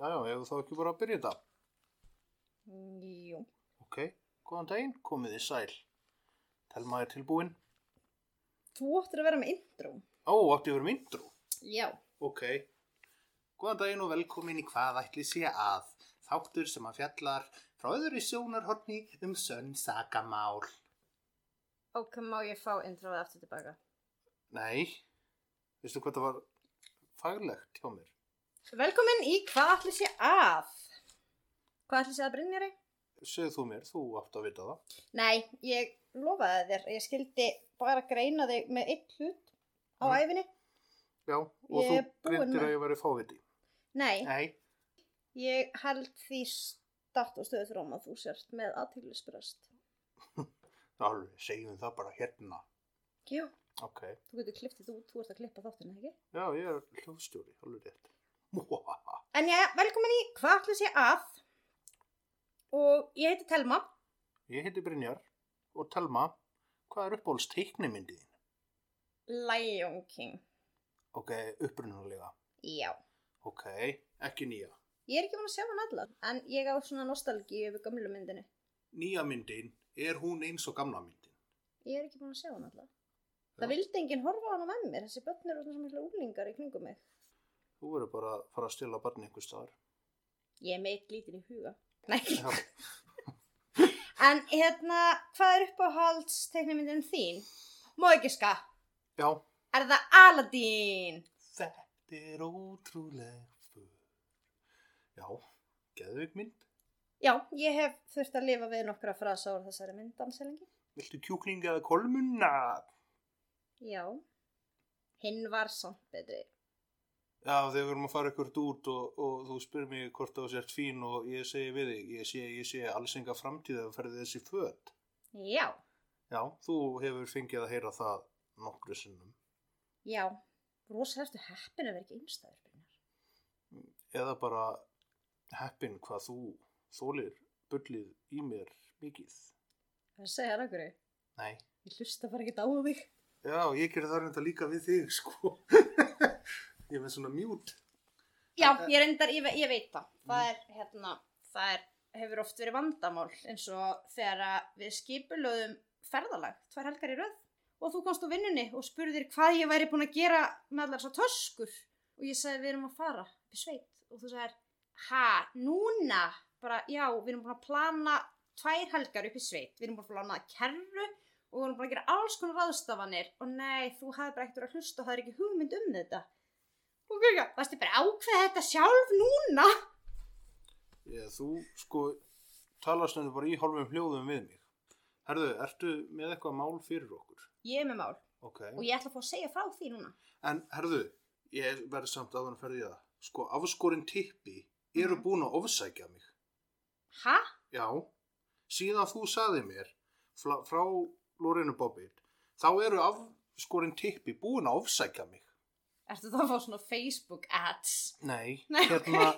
Já, já, hefur þá ekki bara að byrja þetta? Jú. Ok, góðan daginn, komið þið sæl. Telma er tilbúin. Þú óttir að vera með intro. Ó, átti að vera með intro. Já. Ok. Góðan daginn og velkomin í hvað ætli sé að. Þáttur sem að fjallar frá öðru sjónarhorni um sönn sakamál. Ok, má ég fá introið aftur tilbaka? Nei, veistu hvað það var faglegt hjá mér? Velkomin í hvað ætli sé að? Hvað ætli sé að Brynjari? Segð þú mér, þú átt að vita það. Nei, ég lofaði þér. Ég skildi bara greina þig með eitt hlut á Mm. æfinni. Já, og Ég þú með- að ég væri fáviti. Nei, Nei, ég held því start og stöðu frá að þú sért með aðtýrlisbröst. alveg, segjum það bara hérna. Já. Ok, Þú getur klipptið út, þú ert að klippa þáttinu, ekki? já, ég er hljóðstjóri, alveg rétt. En já, velkomin í hvað ætli sé að? Og ég heiti Telma. Ég heiti Brynjar og Telma, hvað er uppáhalds teiknimyndið? Lion King. Ok, upprunalega. Já. Ok, ekki nýja. Ég er ekki búin að sjá hann allar, en ég á svona nostalgíu yfir gamlu myndinni. Nýja myndin, er hún eins og gamla myndin? Ég er ekki búin að sjá hann allar. Það vildi enginn horfa á hana með mér, þessi börn eru svona úlingar í kringum mig. Þú verður bara að fara að stila barni einhver staðar. Ég er meitt lítinn í huga. Nei. En hérna, hvað er uppáhalds teiknumyndin þín? Má ekki ska? Já, Er það Aladdin? þetta er ótrúleg för. Já, geðveik mynd. Já, ég hef þurft að lifa við nokkra frasa úr þessari mynd anselengi. Viltu kjúkling eða kolmunna? Já. Hinn var samt betri. Já, þegar við erum að fara ykkur út og, og þú spyr mig hvort þú sért fín og ég segi við þig, ég sé, ég sé alls enga framtíð að ferði þessi föt. Já. Já, þú hefur fengið að heyra það nokkru sinnum. Já. Rosa ertu heppin að vera ekki einstæður. Eða bara heppin hvað þú þólir bullið í mér mikið. Það að segja það okkur. Nei. Ég hlusta bara ekki á þig. Já, ég gerði það reynda líka við þig, sko. Ég með svona mjút. Já, ég reyndar, ég, ég veit það. Það er, hérna, það er, hefur oft verið vandamál eins og þegar að við skipulöðum ferðalag, tvær helgar í röð og þú komst á vinnunni og spurðir hvað ég væri búin að gera með allar svo töskur og ég sagði við erum að fara í sveit og þú sagðir, ha, núna? Bara, já, við erum búin að plana tvær helgar upp í sveit, við erum búin að plana kerru og við erum búin að gera alls konar ráðstafanir og nei, þú hafði bara ekkert að hlusta og það er ekki hugmynd um þetta. Og ekki, varstu bara að ákveða þetta sjálf núna? Ég, þú, sko, talast henni bara í hálfum hljóðum við mig. Herðu, ertu með eitthvað mál fyrir okkur? Ég er með mál Ok. og ég ætla að fá að segja frá því núna. En herðu, ég verði samt að hann ferði það. Sko, afskorinn tippi eru Mhm. búin að ofsækja mig. Ha? Já, síðan þú saði mér frá, frá Lorenu Bobbit, þá eru afskorinn tippi búin að ofsækja mig. Ertu það að fá svona Facebook ads? Nei, Nei, hérna,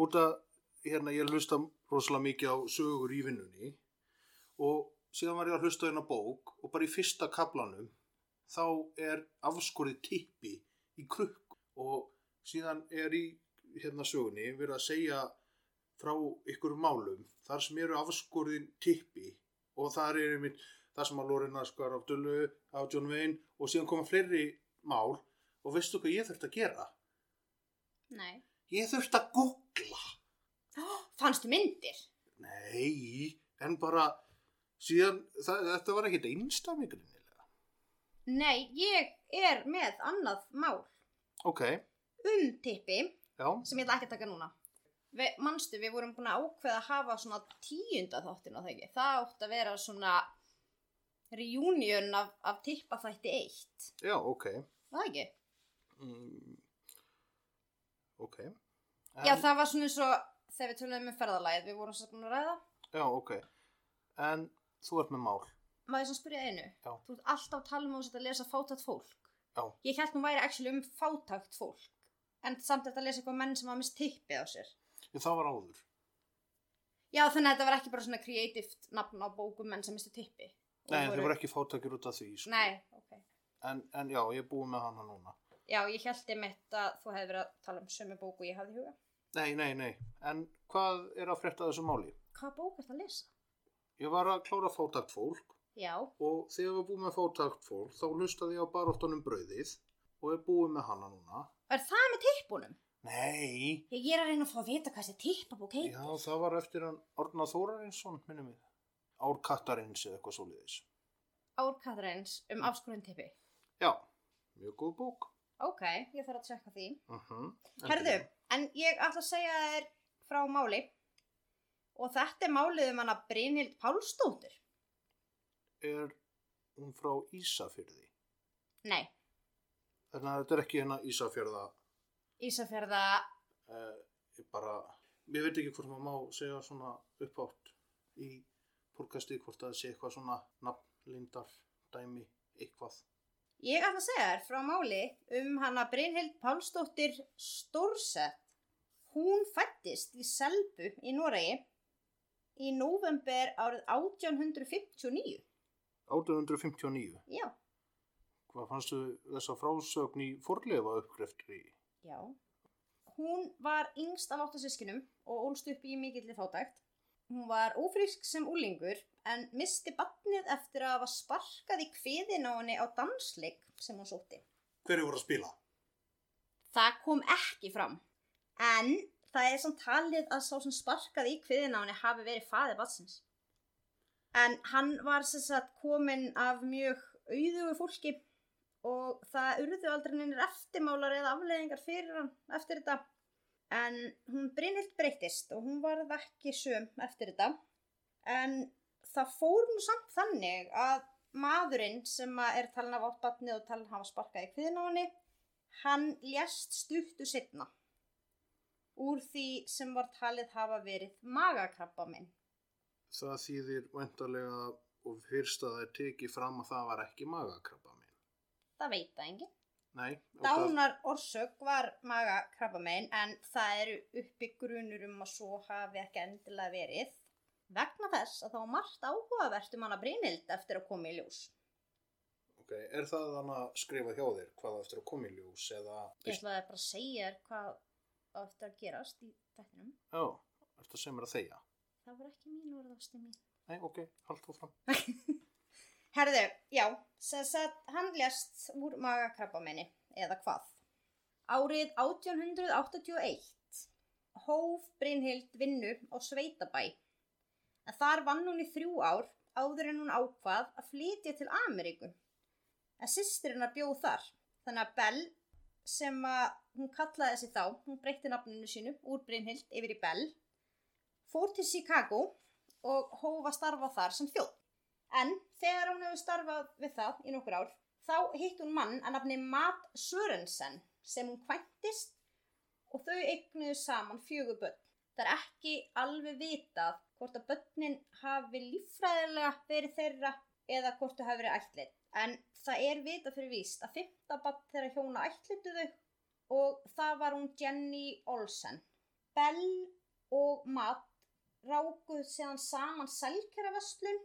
út að, hérna, ég hlusta rosalega mikið á sögur í vinnunni og síðan var ég að hlusta á hérna bók og bara í fyrsta kaplanum þá er afskorið tippi í krukku og síðan er í hérna sögunni verið að segja frá ykkur málum þar sem eru afskoriðin tippi og þar er einmitt það sem að Lorena skar af Dullu, af John Wayne og síðan koma fleiri mál og veistu hvað ég þurfti að gera? Nei. Ég þurfti að googla. Fannstu myndir? Nei, en bara síðan, það, þetta var ekkit einstami greinilega. Nei, ég er með annað mál Ok, um tippi já, sem ég ætla ekki að taka núna. Vi, manstu, við vorum búin að ákveða að hafa svona tíunda þáttin á ekki. Það átt að vera svona reunion af, af tippaþætti 1. Já, ok. Það ekki? Mm. Ok. En, Já, það var svona eins og þegar við töluðum með ferðalæð, við vorum svo búin að ræða. Já, ok. En þú ert með mál. Má ég svona spyrja einu? Já. Þú ert alltaf að tala um að að lesa fátækt fólk. Já. Ég held nú væri actually um fátækt fólk. En samt þetta að lesa eitthvað menn sem hafa mist tippið á sér. En það var áður. Já, þannig að þetta var ekki bara svona kreatíft nafn á bókum menn sem mistu tippi. Og Nei, þið voru ekki fátakir út af því. Sko. Nei, ok. En, en já, ég er búið með hana núna. Já, ég held einmitt að þú hefði verið að tala um sömu bóku ég hafði huga. Nei, nei, nei. En hvað er að frétta af þessu máli? Hvaða bók er það að lesa? Ég var að klára fátakt fólk Já, og þegar ég var búið með fátakt fólk þá hlustaði ég á baróttunum brauðið og er búið með hana núna. er það með tippunum? Nei, Ég er að reyna að fá að vita hvað þessi tippabók heitir. já það var eftir hann Orna Þórarinsson, minnum við. Ár Kattarins eða eitthvað svoleiðis. Árkatræns um afskurinn tippi. Já, mjög góð bók. Ok, ég þarf að tjekka því. Uh Herðu, en ég ætla að segja þér frá máli og þetta er málið um hana Brynhild Pálsdóttur. Er hún frá Ísafyrði? Nei, Þannig að þetta er ekki hérna Ísafjörða, Ísafjörða, uh, ég bara, ég veit ekki hvort maður má segja svona uppátt í podcasti hvort það sé eitthvað svona nafnlindar dæmi, eitthvað. Ég ætla að segja þér frá máli um hana Brynhild Pálsdóttir Stórsett. Hún fættist í Selbu í Noregi í november árið 1859. 1859. Já, Hvað fannstu þessa frásögn í forlefa uppgreftri? já. Hún var yngst af áttasískinum og ólst upp í mikilli fátækt. Hún var ófrísk sem úlingur en misti batnið eftir að hafa sparkað í kviðin á henni á dansleik sem hún sótti. Hverju voru að spila? Það kom ekki fram. En það er samt talið að sá sem sparkaði í kviðin á henni hafi verið faðið batsins. En hann var sem sagt kominn af mjög auðugu fólki og það urðu aldrei neinir eftirmálar eða afleiðingar fyrir hann eftir þetta. En hún Brynhild breytist og hún varð ekki söm eftir þetta. En það fór nú samt þannig að maðurinn sem er talin af átt batnið og talin hafa sparkað í kviðin á henni, hann lést stuttu setna úr því sem var talið hafa verið magakrabba minn. Það þýðir vendarlega og fyrst að það er tekið fram að það var ekki magakrabba minn. Það veit það enginn. Nei, Dánar orsök var magakrabba minn en það eru uppi grunur um að svo hafi ekki endilega verið. Vegna þess að þá margt áhugavert um hana Brynhild eftir að koma í ljós. ok, er það þannig að skrifa hjá þér hvað eftir að koma í ljós eða... Ég ætlaði bara að segja þér hvað eftir að gerast í þættinum. Já, ertu að segja mér að þegja? Það var ekki mín orðasti mín. Nei, ok, hald þú fram. Herðu, já, sem sagt hann lést úr magakrabbameini, eða hvað. Árið 1881 hóf Brynhild vinnu á Sveitabæ. En þar vann hún í þrjú ár áður en hún ákvað að flytja til Ameríku. En sýstirinn að bjóð þar. Þannig að Bell, sem að hún kallaði þessi þá, hún breytti nafninu sínu úr Brynhild yfir í Bell, fór til Chicago og hófa að starfa þar sem þjóð. En þegar hún hefur starfað við það í nokkur ár, þá hitt hún mann að nafni Matt Sörensen sem hún kvæntist og þau eignuðu saman fjögur börn. Það er ekki alveg vitað hvort að börnin hafi líffræðilega verið þeirra eða hvort þau hafi verið ætlit. En það er vitað fyrir víst að fymta barn þeirra hjóna ætlituðu og það var hún Jenny Olsen. Bell og Matt rákuð síðan saman selkjaraverslun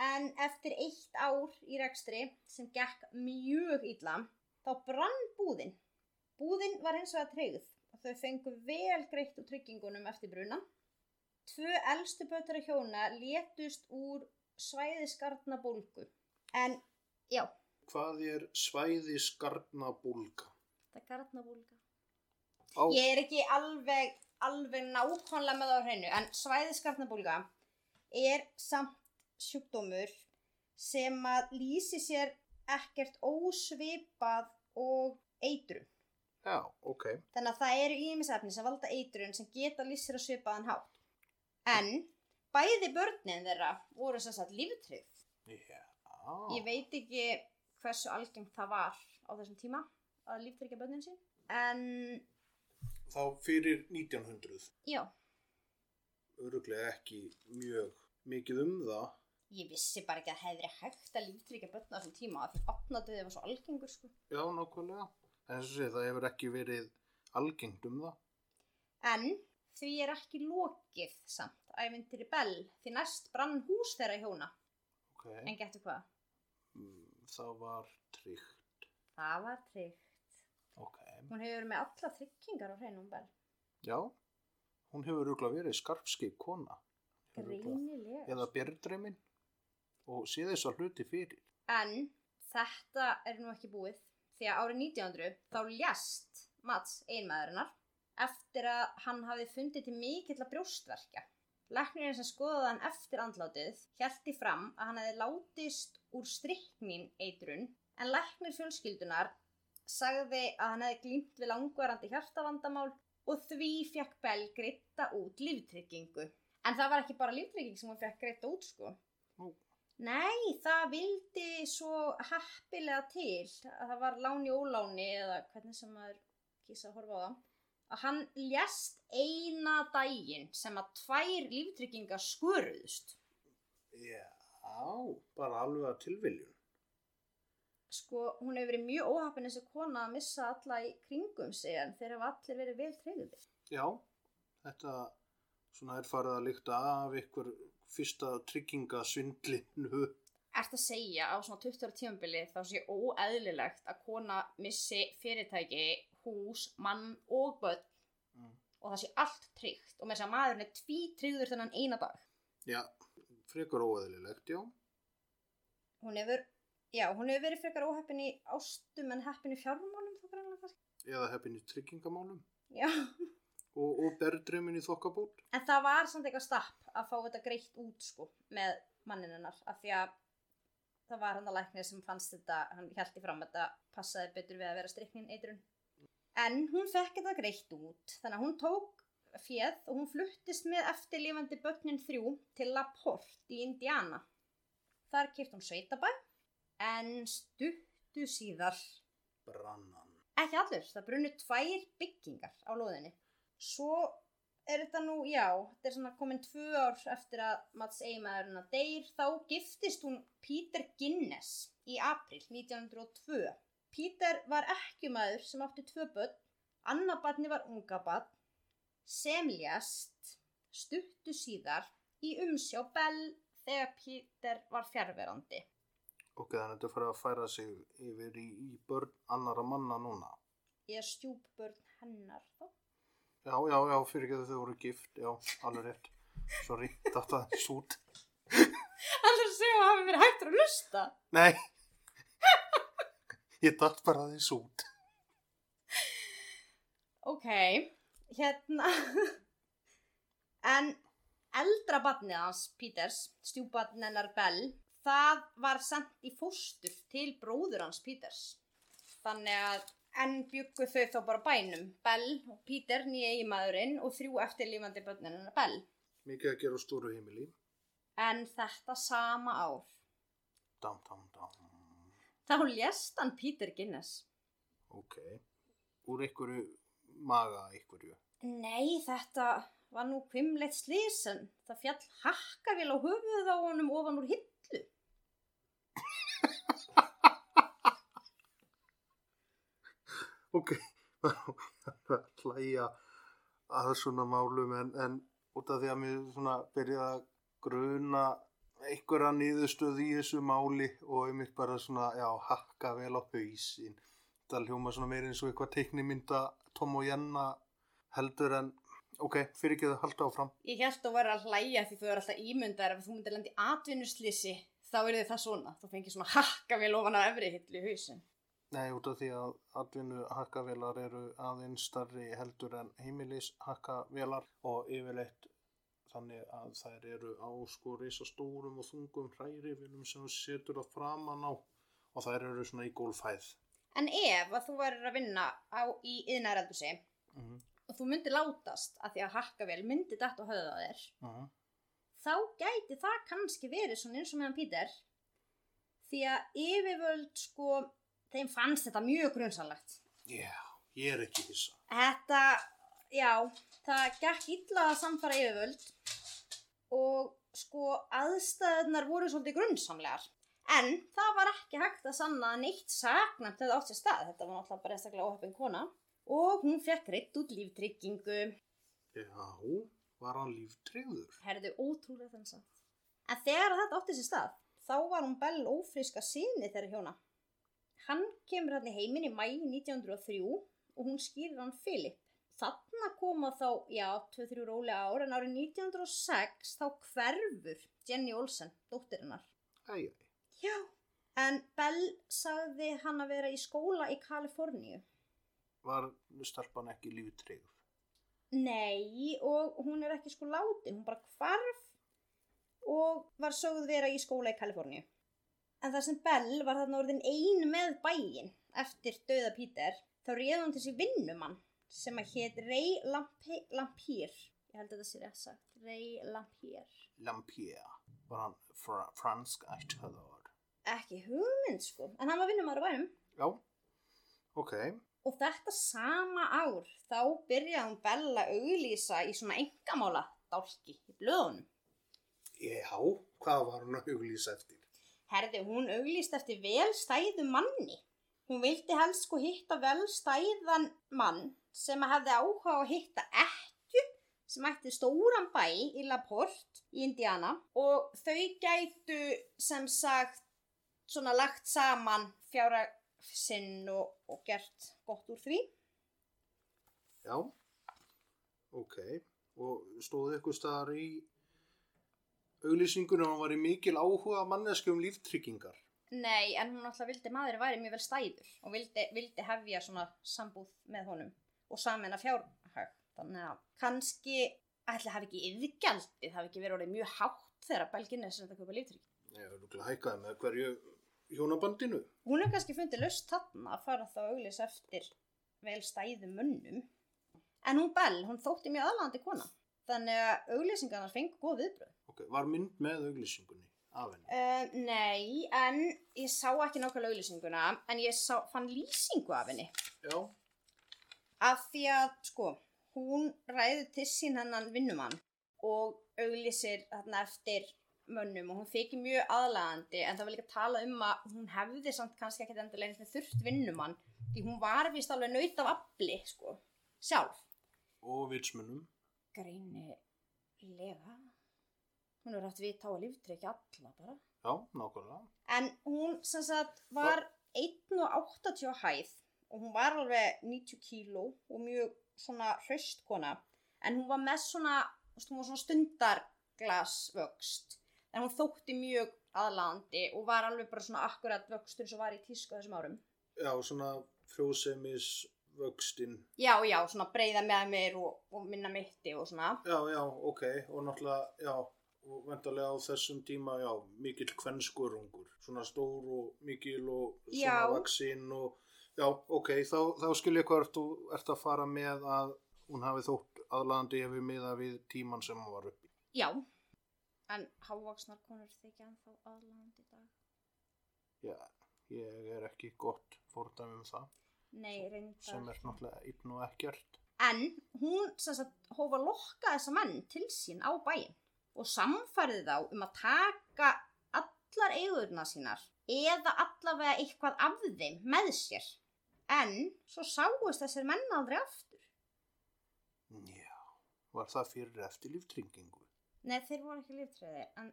en eftir eitt ár í rekstri sem gekk mjög illa þá brann búðin. Búðin var hins vegar treyð og þau fengu vel greitt úr tryggingunum eftir bruna. Tvö elstu bötara hjóna létust úr svæðisgarna bólgu. En já, Hvað er svæði skarnabúlga? þetta er garnabólga. Á, Ég er ekki alveg, alveg nákvæmlega með það á hreinu, en svæðiskarnabólga er samt sjúkdómur sem að lýsi sér ekkert ósvipað og eitrun. já, ok. Þannig að það eru ímisefni sem valda eitrun sem geta sér á svipaðan hátt. En bæði börnin þeirra voru sem sagt líftryggð. Já, Ég veit ekki hversu algengt það var á þessum tíma að líftryggja börnin sín. En Þá fyrir 1900, já, öruglega ekki mjög mikið um það. Ég vissi bara ekki að hefði verið hægt að líftryggja börn á þessum tíma af því opnaðuðið var svo algengur sko. Já, nákvæmlega. En eins og sé, það hefur ekki verið algengt um það. En því er ekki lokið samt ævintýri Bell því næst brann hús þeirra hjóna. Ok, En getur hvað? Mm, það var tryggt. Það var tryggt. Ok, Hún hefur verið með alla tryggingar á hreinum Bell. já, hún hefur öruglega verið skarpskip kona. Greinilega. Eða björndreimin og sé þess að hluti fyrir. En þetta er nú ekki búið því að árið 1900 þá ljast Mats einmaðurinnar eftir að hann hafði fundið til mikill að brjóstverkja. Læknirinn sem skoðaði hann eftir andlátið hjælti fram að hann hefði látist úr stryknin eitrun en læknir fjölskyldunar sagði að hann hefði glýmt við langvarandi hjartavandamál og því fekk Bell greita út líftryggingu. En það var ekki bara líftrygging sem hún fekk greita út sko. Nú. Nei, það vildi svo happilega til að það var láni óláni eða hvernig sem maður kýsa að horfa á það að hann ljast eina daginn sem að tvær líftryggingar skuruðust. Já, bara alveg að tilviljun. Sko, hún hefur verið mjög óhappin þessi kona að missa alla í kringum sig en þeir hafa allir verið vel treyðið. Já, þetta svona er farið að líkta af ykkur fyrsta tryggingasvindlinu. Ert að segja á svona 20 ára tímabili þá sé óeðlilegt að kona missi fyrirtæki, hús, mann og börn Mm. og það sé allt tryggt og með þess að maðurinn er tví tryggður þennan eina dag. Já, frekar óeðlilegt, já. Hún hefur, já, hún hefur verið frekar óheppin í ástum en heppin í fjármálum þá greinlega kannski. Eða heppin í tryggingamálum Já, og, og berðdreimin í þokkabót. en það var samt eitthvað stapp að fá þetta greitt út sko með mannin hennar af því að það var hann að læknir sem fannst þetta, hann hjælti fram að þetta passaði betur við að vera striknin eitrun. En hún fekk þetta greitt út, þannig að hún tók fjöð og hún fluttist með eftirlifandi börnin þrjú til Laporte í Indiana. Þar kipt hún sveitabæ, en stuttu síðar Brannan. Ekki allur, það brunnu tvær byggingar á lóðinni. Svo er þetta nú, já, þetta er svona komin tvö ár eftir að Mats eiginmaðurinn að deyr, þá giftist hún Peter Guinness í april 1902. Peter var ekki maður sem átti tvö börn, annar barni var unga barn, sem ljast stuttu síðar í umsjá Bell þegar Peter var fjárverandi. Ok, þannig að þetta fyrir að færa sig yfir í, í börn annara manna núna. Ég er stjúpbörn hennar þá. Já, já, já, fyrir ekki þau voru gift, já, alveg rétt. Sorry, þetta er sút. Alltaf segja að hafi verið hægt að hlusta. Nei, ég datt bara því sút. Ok, hérna. en eldra barnið hans, Peters, stjúbarn hennar Bell, það var sendt í fóstur til bróður hans Peters. Þannig að enn byggu þau þá bara bænum. Bell og Peter, nýja eiginmaðurinn og þrjú eftirlífandi börnin hennar Bell. Mikið að gera stóru heimili. En þetta sama ár, Dam, dam, dam. þá lést hann Peter Guinness. Ok. Úr einhverju maga einhverju. Nei, þetta var nú kvimleitt slís en það fjall hakkavél á höfuðið á honum ofan úr hillu. Ok, hlæja að svona málum en, en út af því að mér svona byrjaði að gruna einhverja niðurstöð í þessu máli og einmitt bara svona, já, hakka vel á hausinn. Það hljóma svona meir eins og eitthvað teiknimynda Tom og Jenna heldur en, ok, fyrir ekki það halda áfram. Ég held að vera að hlæja því þú er alltaf ímyndar ef þú myndir lendi atvinnuslýsi þá er þið það svona. Þú fengir svona hakkavél ofan á efri hillu í hausin. Nei, út af því að atvinnu hakkavélar eru aðeins starri heldur en heimilis hakkavélar og yfirleitt þannig að þær eru á sko reysa stórum og þungum hrærivilum sem setur það framan á og þær eru svona í gólfæð. En ef að þú verður að vinna á, í yðnarældúsi Mm -hmm. og þú myndir látast að því að hakkavél myndi dætt á höfða þér Uh -huh. þá gæti það kannski verið svona eins og meðan Pítur því að yfirvöld sko, þeim fannst þetta mjög grunnsanlegt. Já, ég er ekki hissa. Þetta, já, það gekk illa að samfara yfirvöld og sko aðstæðunar voru svolítið grunnsamlegar. En það var ekki hægt að sanna neitt saknæmt hefði átt sér stað. Þetta var náttúrulega bara einstaklega óhefn kona. Og hún fekk reitt út líftryggingu. Já, var hann líftryggður? Herðu ótrúlega þannig að. En þegar þetta átti sér stað, þá var hún Bell ófríska sinni þeirra hjóna. Hann kemur hann í heiminn í mæi 1903 og hún skýrir hann Philip. Þarna koma þá, já, 2-3 rólega ár, en árið 1906 þá hverfur Jenny Olsen, dóttirinnar. Æj, Já. En Bell sagði hann að vera í skóla í Kaliforníu. var stelpan ekki líftryggð? Nei, og hún er ekki sko látin, hún bara hvarf og var sögð vera í skóla í Kaliforníu. En það sem Bell var þarna orðin ein með bæin eftir döða Pítur, þá réði hún til sér vinnumann sem að hétt Ray Lampe Lampier. Ég held að þetta sé rétt sagt. Ray Lampier. Lampier. Var hann fra fransk ætthöður? Ekki hugmynd sko, en hann var vinnumann á bænum. Já, ok. Og þetta sama ár þá byrjaði hún Bell að auglýsa í svona engamála dálki í blöðunum. Já, hvað var hann að auglýsa eftir? Herði, hún auglýst eftir velstæðu manni. Hún vildi helst sko hitta velstæðan mann sem hefði áhuga að hitta ekkju sem ætti stóran bæ í Laporte í Indiana og þau gætu sem sagt svona lagt saman fjára sinn og, og gert gott úr því. Já, ok. Og stóð ykkur staðar í auglýsingunum hann var í mikil áhuga manneski um líftryggingar. Nei, en hún alltaf vildi maður væri mjög vel stæður og vildi, vildi hefja svona sambúð með honum og samin að fjárhag. Þannig að kannski ætla hafi ekki yðgjaldið, hafi ekki verið orðið mjög hátt þegar belginni er sem þetta kaupa líftrygg. Ég er núklega hækkaði með hverju hjónabandinu. Hún hefur kannski fundið löst þarna að fara þá auglis eftir vel stæðum munnum. En hún Bell, hún þótti mjög aðlandi kona. Þannig að auglýsingarnar fengu góð viðbröð. Ok, var mynd með auglýsingunni af henni? Uh, nei, en ég sá ekki nákvæmlega auglýsinguna, en ég sá, fann lýsingu af henni. Já, Af því að, sko, hún ræði til sín hennan vinnumann og auglýsir þarna eftir mönnum og hún þykir mjög aðlagandi en það var líka að tala um að hún hefði samt kannski ekkert eins með þurft vinnumann því hún var vist alveg naut af afli, sko, sjálf. og vitsmunum. Greinilega. Hún hefur haft vita á að líftrykja alla bara. Já, nákvæmlega. En hún sem sagt var 1,80 á hæð og hún var alveg 90 kíló og mjög svona hraustkona. En hún var með svona, svona stundarglasvöxt. En hún þótti mjög aðlandi og var alveg bara svona akkurat vöxtur sem var í tísku þessum árum. Já, svona frjósemis vöxtinn. Já, já, svona breyða með mér og, og minna mitti og svona. Já, já, ok. Og náttúrulega, já, og vendarlega á þessum tíma, já, mikill kvenskurungur. Svona stór og mikil og svona vaksinn og, já, ok, þá, þá skil ég hvert þú ert að fara með að hún hafi þótt aðlandi ef við miða við tíman sem hún var uppi. Já, en hávaksnar konur þykja ennþá aðlandi í dag. Já, ég er ekki gott fordæmi um það, Nei, reyndar. sem er náttúrulega einn og ekkert. En hún sem sagt hófa lokka þessa menn til sín á bæinn og samfærði þá um að taka allar eigurna sínar eða allavega eitthvað af þeim með sér. En svo sáust þessir menn aldrei aftur. Já, var það fyrir eftir líftryngingu? Nei, þeir voru ekki líftræði, en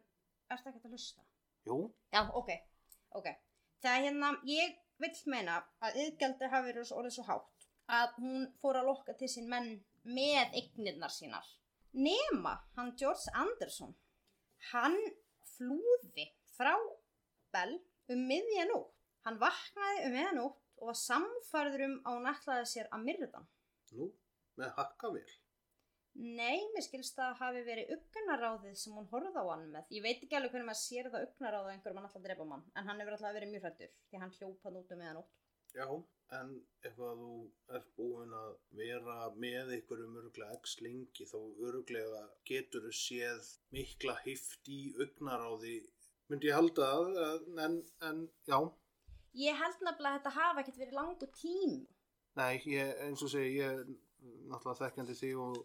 ertu ekki að hlusta? Jú, Já, ok, ok. Það er hérna, ég vill meina að yðgjaldi hafi verið orðið svo hátt að hún fór að lokka til sín menn með eignirnar sínar. Nema hann George Anderson, hann flúði frá Bell um miðja nótt. Hann vaknaði um miðja nótt og var samfærður um að hún ætlaði sér að myrða hann. nú, með hakkavél. Nei, mér skilst það hafi verið ugnaráðið sem hún horfði á hann með. Ég veit ekki alveg hvernig maður sér það ugnaráðið einhverjum hann alltaf drepa mann, en hann hefur alltaf verið mjög hrættur því hann hljóp hann út um meðan út. Já, en ef að þú ert búin að vera með einhverjum öruglega x lengi þá öruglega getur þú séð mikla hift í augnaráði myndi ég halda það, en, en já, Ég held nefnilega að þetta hafa ekkert verið langu tím. nei, ég, eins og segi, ég er náttúrulega þekkjandi því og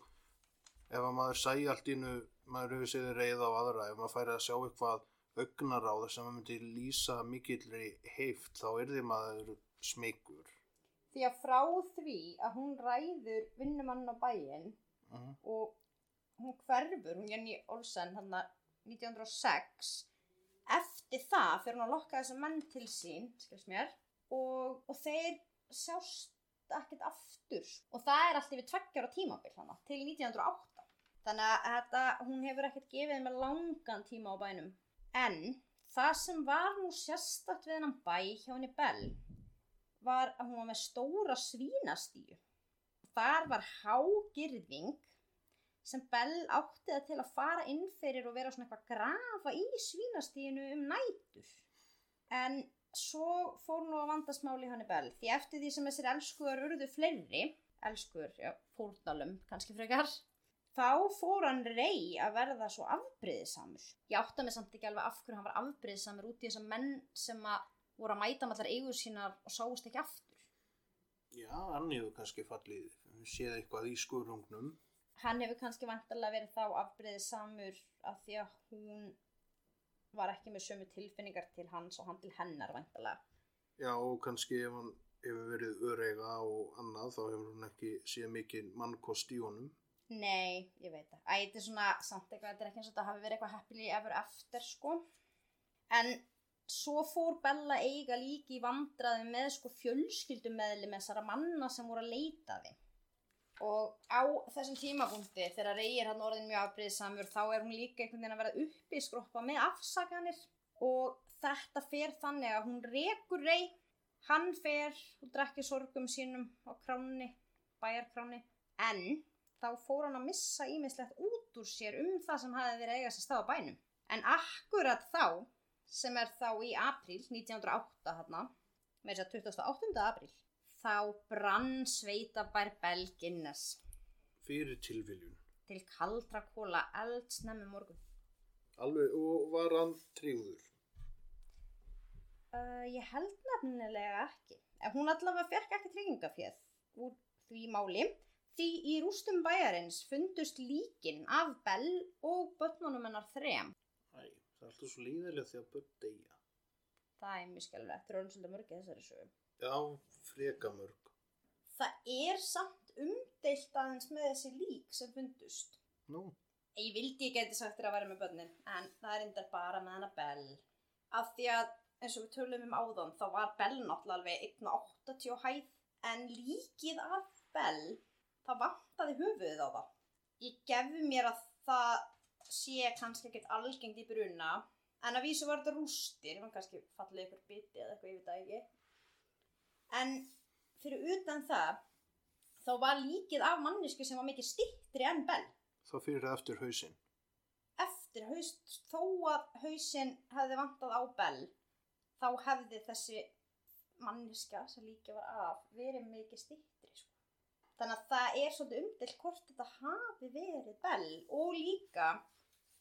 ef að maður sæi allt innu, maður hefur séð reyð á aðra, ef maður færi að sjá eitthvað augnaráð sem maður myndi lýsa mikillri heift, þá er því maður smekur. Því að frá því að hún ræður vinnumann á bæinn Uh og hún hverfur, hún Jenny Olsen hann 1906 eftir það fyrir hún að lokka þessa menn til sín mér og, og þeir sjást ekkert aftur og það er alltaf við tveggjar á tímabil hana til 1908 þannig að þetta, hún hefur ekkert gefið með langan tíma á bænum. En það sem var nú sérstakt við hennan bæ hjá henni Bell var að hún var með stóra svínastíu þar var hágirðing sem Bell átti það til að fara inn fyrir og vera svona eitthvað að grafa í svínastíðinu um nætur. En svo fór nú að vandast máli hann í Bell, því eftir því sem þessir elskuðar urðu fleiri, elskuður, já, fórnalum kannski frekar, þá fór hann rey að verða svo afbreyðisamur. Ég átta mig samt ekki alveg af hverju hann var afbreyðisamur út í þessar menn sem að voru að mæta með allar eigur sínar og sáust ekki aftur. Já, hann hefur kannski fallið, séð eitthvað í skurungnum. hann hefur kannski vantarlega verið þá afbreyðið samur af því að hún var ekki með sömu tilfinningar til hans og hann til hennar vantarlega. Já, og kannski ef hann hefur verið örega og annað, þá hefur hann ekki séð mikið mannkost í honum. Nei, ég veit það. Æ, þetta er svona samt eitthvað, þetta er ekki eins og þetta hafi verið eitthvað happily ever after, sko. En svo fór Bella eiga líki í vandraði með sko fjölskyldummeðli með þessara manna sem voru að leita því. Og á þessum tímapunkti, þegar Rey er hann orðin mjög afbreyðsamur, þá er hún líka einhvern veginn að vera uppi skroppa með afsakanir. Og þetta fer þannig að hún rekur Rey, hann fer og drekki sorgum sínum á kráni, bæjarkráni. En þá fór hann að missa ímislegt út úr sér um það sem hafi verið að eiga sér stað á bænum. En akkurat þá, sem er þá í apríl 1908 hérna, með þess að 28. apríl, þá brann sveitabær Belginnes Fyrir tilviljun. til kaldra kóla eldsnemmi morgun. Alveg, og var hann tríður. Uh, ég held nefnilega ekki. En hún allavega fekk ekki tryggingafjöð úr því máli. Því í rústum bæjarins fundust líkin af Bell og börnunum hennar þrem. Það er alltaf svo líðilega því að börn deyja. Það er mjög skjálfilegt, það er orðin svolítið mörgið þessari sögu. Já, frekamörg. Það er samt umdeilt aðeins með þessi lík sem fundust. Nú, Ég vildi ég geti sagt þér að vera með börnin, en það er endar bara með hana Bell. Af því að, eins og við tölum um áðan, þá var Bell náttúrulega alveg 1,80 hæð, en líkið af Bell, það vantaði höfuðið á það. Ég gefi mér að það sé kannski ekkert algengt í bruna, en að vísu var þetta rústir, mann kannski fallið ykkur biti eða eitthvað, ég veit það ekki. En fyrir utan það, þá var líkið af mannesku sem var mikið stittri en Bell þá fyrir eftir hausinn. eftir haus, þó að hausinn hefði vantað á Bell þá hefði þessi manniska sem líka var af verið mikið stittri sko. Þannig að það er svolítið umdilt hvort þetta hafi verið Bell. Og líka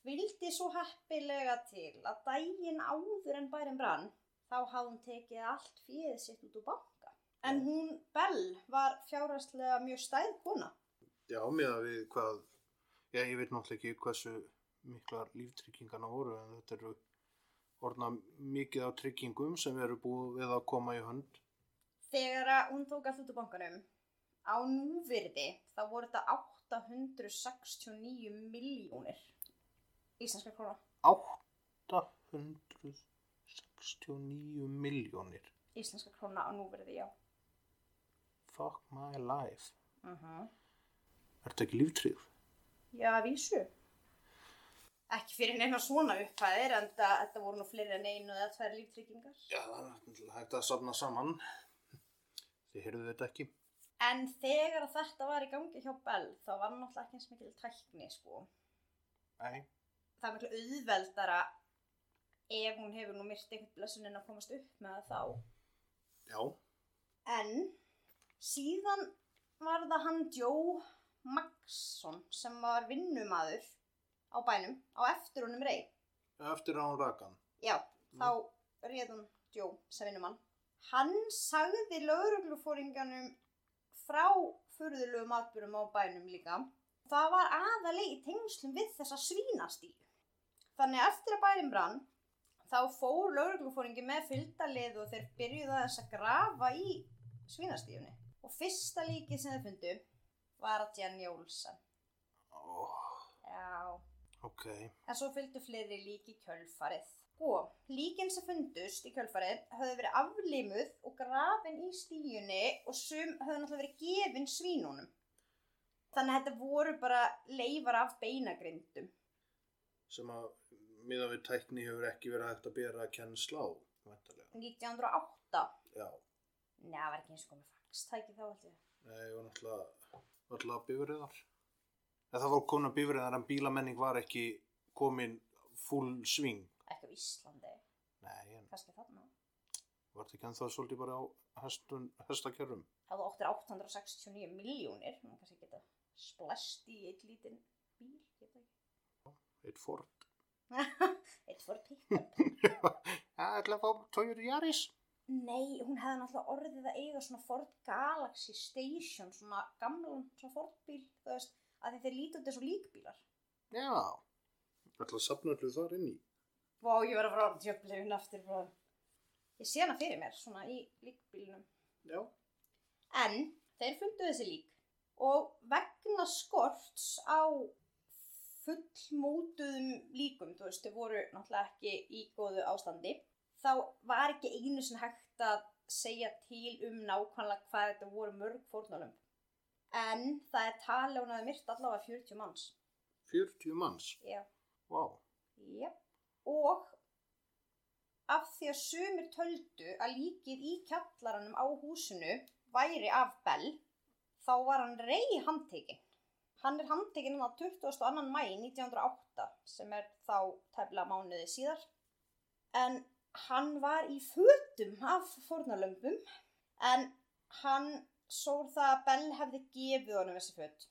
vildi svo heppilega til að daginn áður en bærin brann þá hafði hún tekið allt fjöðið sitt út úr banka. En hún Bell var fjárhastlega mjög stæð kona. Já, með að við hvað, já, ég veit náttúrulega ekki hversu miklar líftryggingarna voru, en þetta eru orðna mikið af tryggingum sem eru búið við að koma í hönd. Þegar hún tók allt út úr bankanum á núvirði þá voru þetta 869 miljónir íslenska króna. 869 miljónir. Íslenska króna á núvirði, já. Fuck my life. Uh -huh. Er þetta ekki líftryggð? Já, vísu. Ekki fyrir neina svona upphæðir en það, þetta voru nú fleiri en einu eða tvær líftryggingar. Já, það er náttúrulega hægt að safna saman. Þið heyrðu þetta ekki. En þegar þetta var í gangi hjá Bell þá var náttúrulega ekki eins mikil tækni, sko. Nei. Það er miklu auðveldara ef hún hefur nú myrt einhvern blessunin að komast upp með það þá. Já. En síðan var það hann Joe Maxson sem var vinnumadur á bænum á eftir honum rey. Eftir hún rakan. Já, þá réð hún Joe sem vinnumann. Hann sagði lauruglufóringanum frá furðulegu matburum á bænum líka. Það var aðalegi í tengslum við þessa svínastíu. Þannig að eftir að bærin brann, þá fór lauruglufóringi með fylgdalið og þeir byrjuðu aðeins að grafa í svínastíunni. Og fyrsta líkið sem þeir fundu var að Jenny Olsen. Oh, Já, ok. En svo fylgdu fleiri lík í kjölfarið. Og líkin sem fundust í kjölfarið höfðu verið aflimuð og grafin í stíunni og sum höfðu náttúrulega verið gefin svínunum. Þannig að þetta voru bara leifar af beinagrindum. Sem að miðan við tækni hefur ekki verið hægt að bera kennsla á, væntalega. 1908. Já, Nei, það var ekki eins og komið faxtæki þá alltaf. nei, og náttúrulega, náttúrulega bifriðar. En það var komin að bifriðar en bílamenning var ekki komin full sving. Ekki á Íslandi, Nei, en kannski þarna. var þetta ekki ennþá svolítið bara á hestun, hestakerrum? Ef þú áttir 869 miljónir, maður kannski geta splest í eitt lítinn bíl, geta ekki. Eitt Ford. eitt fór pick-up. Það ætla að fá Toyota Yaris. Nei, hún hefði náttúrulega orðið að eiga svona Ford Galaxy Station, svona gamlan svona Ford bíl, þú veist, að þeir líti út þessu líkbílar. Já, ætla að sapna allir þar inn í. Vá, ég verði að fara á djöflefin aftur, bara. Ég sé hana fyrir mér, svona í líkbílunum. Já. En þeir fundu þessi lík og vegna skorts á fullmótuðum líkum, þú veist, þau voru náttúrulega ekki í góðu ástandi, þá var ekki einu sem hægt að segja til um nákvæmlega hvað þetta voru mörg fórnálum. En það er að hún hafi myrt allavega 40 manns. 40 manns. Já. Vá. Jep. Og af því að sumir töldu að líkið í kjallaranum á húsinu væri af Bell, þá var hann rey handtekinn. Hann er handtekinn á 22. mæ 1908 sem er þá tæfla mánuði síðar. En hann var í fötum af fórnarlömpum en hann sór það að Bell hefði gefið honum þessi föt.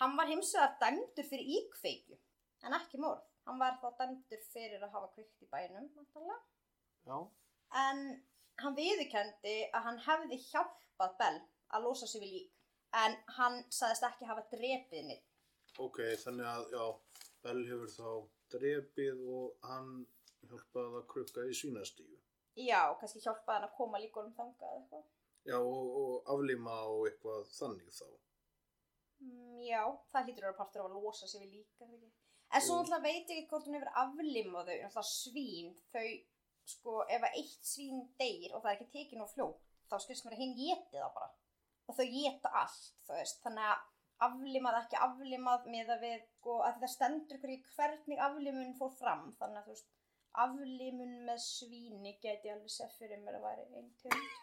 Hann var hins vegar dæmdur fyrir íkveikju en ekki morð. Hann var þá dæmdur fyrir að hafa kvikt í bænum. En hann viðurkendi að hann hefði hjálpað Bell að losa sig við lík. En hann sagðist ekki hafa drepið neitt. Ok, þannig að, já, Bell hefur þá drepið og hann hjálpaði að krukka í svínastíu. Já, kannski hjálpaði hann að koma líkunum þangað eða eitthvað. Já, og, og aflima og eitthvað þannig þá. Mm, já, það hlýtur að vera partur af að losa sig við líka, það ekki? En svo Jú. náttúrulega veit ég ekki hvort hún hefur aflimað þau, náttúrulega svín, þau, sko, ef að eitt svín deyr og það er ekki tekin á fljótt, þá skilst mér að hinn geti það bara. Og þau geta allt, þú veist, þannig að aflimað, ekki aflimað með að við, sko, að það stendur hvernig aflimun fór fram, þannig að þú veist, aflimun með svíni geti alveg sér fyrir mér að væri einn tegund.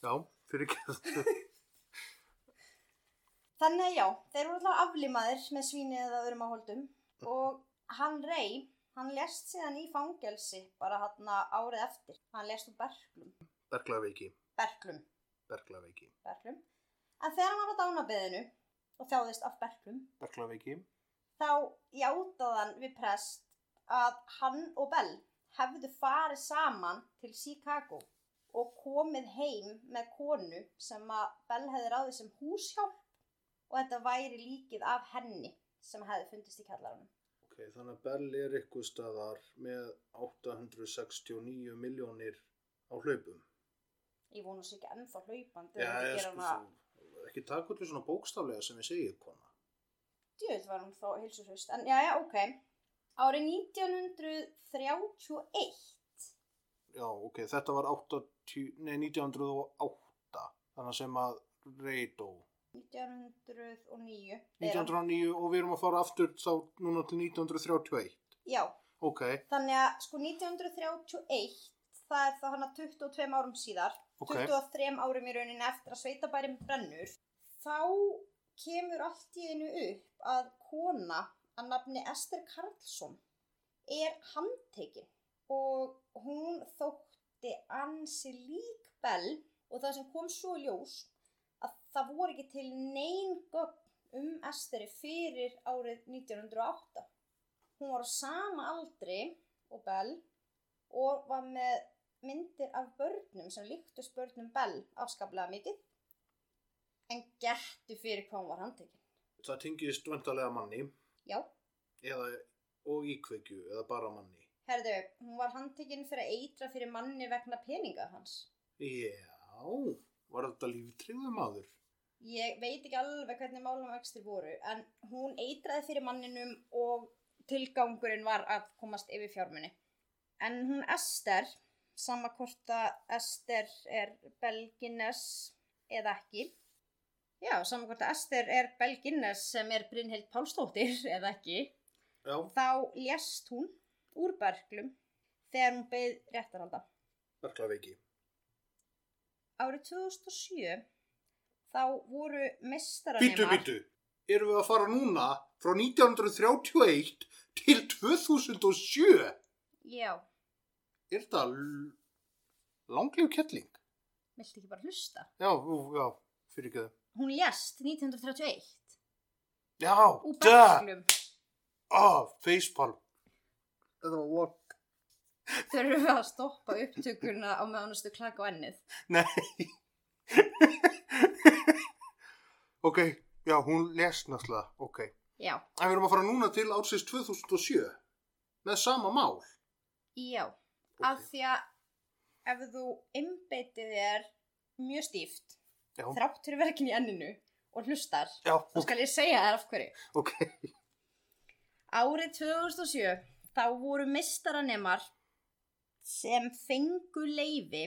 Já, fyrir ekki Þannig að já, þeir voru alltaf aflimaðir með svíni eða öðrum áholdum og hann rey, hann lest síðan í fangelsi bara hann árið eftir. Hann lest úr berklum, Berglaveiki, berklum, berglaveiki, berklum. En þegar hann var á dánabeðinu og þjáðist af berklum, berglaveiki. þá játaði hann við prest að hann og Bell hefðu farið saman til Chicago og komið heim með konu sem að Bell hefði ráðið sem húshjálp og þetta væri líkið af henni sem hefði fundist í kjallaranum. Ok, þannig að Bell er ykkur staðar með 869 miljónir á hlaupum. Ég vonu sér ekki ennþá hlaupandi Já, ég sko, hana, þú, ekki taka út svona bókstaflega sem ég segið, kona. djöðl var hún þá heilsuhust, en já, já, ok. Árið 1931, Já, ok, þetta var 80, nei, 1908, þannig sem að Reydó. 1909, er hann. 1909 og við erum að fara aftur þá núna til 1931. já, Ok, Þannig að sko 1931, það er þá hana 22 árum síðar, ok, 23 árum í rauninni eftir að sveitabærin brennur, þá kemur allt í einu upp að kona að nafni Ester Karlsson er handtekinn og hún þótti ansi lík Bell og það sem kom svo ljós að það voru ekki til neyn gögn um Esteri fyrir árið 1908. Hún var á sama aldri og Bell og var með myndir af börnum sem líktust börnum Bell afskaplega mikið en gettu fyrir hvað hún var handtekinn. Það tengist vantarlega manni Já, eða, og íkveikju eða bara manni. herðu, hún var handtekinn fyrir að eitra fyrir manni vegna peninga hans. Já, var þetta líftryggðu maður? Ég veit ekki alveg hvernig málum vextir voru en hún eitraði fyrir manninum og tilgangurinn var að komast yfir fjármunni. En hún Ester, sama hvort að Ester er Belgines eða ekki. Já, sama hvort að Ester er Belgines sem er Brynhild Pálsdóttir eða ekki. Já, Þá lést hún úr berglum þegar hún beið réttarhalda. verklaveiki. Árið 2007 þá voru Býtu, mestaranemar... býtu, erum við að fara núna frá 1931 til 2007? Já, Er þetta langlíf kettling? viltu ekki bara hlusta? Já, já, fyrir ekki það. Hún lést 1931 Já, berglum. ah, facepalm. Þetta var lok. Þurfum við að stoppa upptökuna á meðan þú klaka á ennið. Nei. Ok, já, hún lest náttúrulega, ok. Já, En við erum að fara núna til ársins 2007 með sama mál. já. Ok. Af því að ef þú einbeitið þér mjög stíft, Já, þrátt fyrir verkin í enninu og hlustar, já, þá skal ég segja þér af hverju. ok. Árið 2007 þá voru mistaranemar sem fengu leifi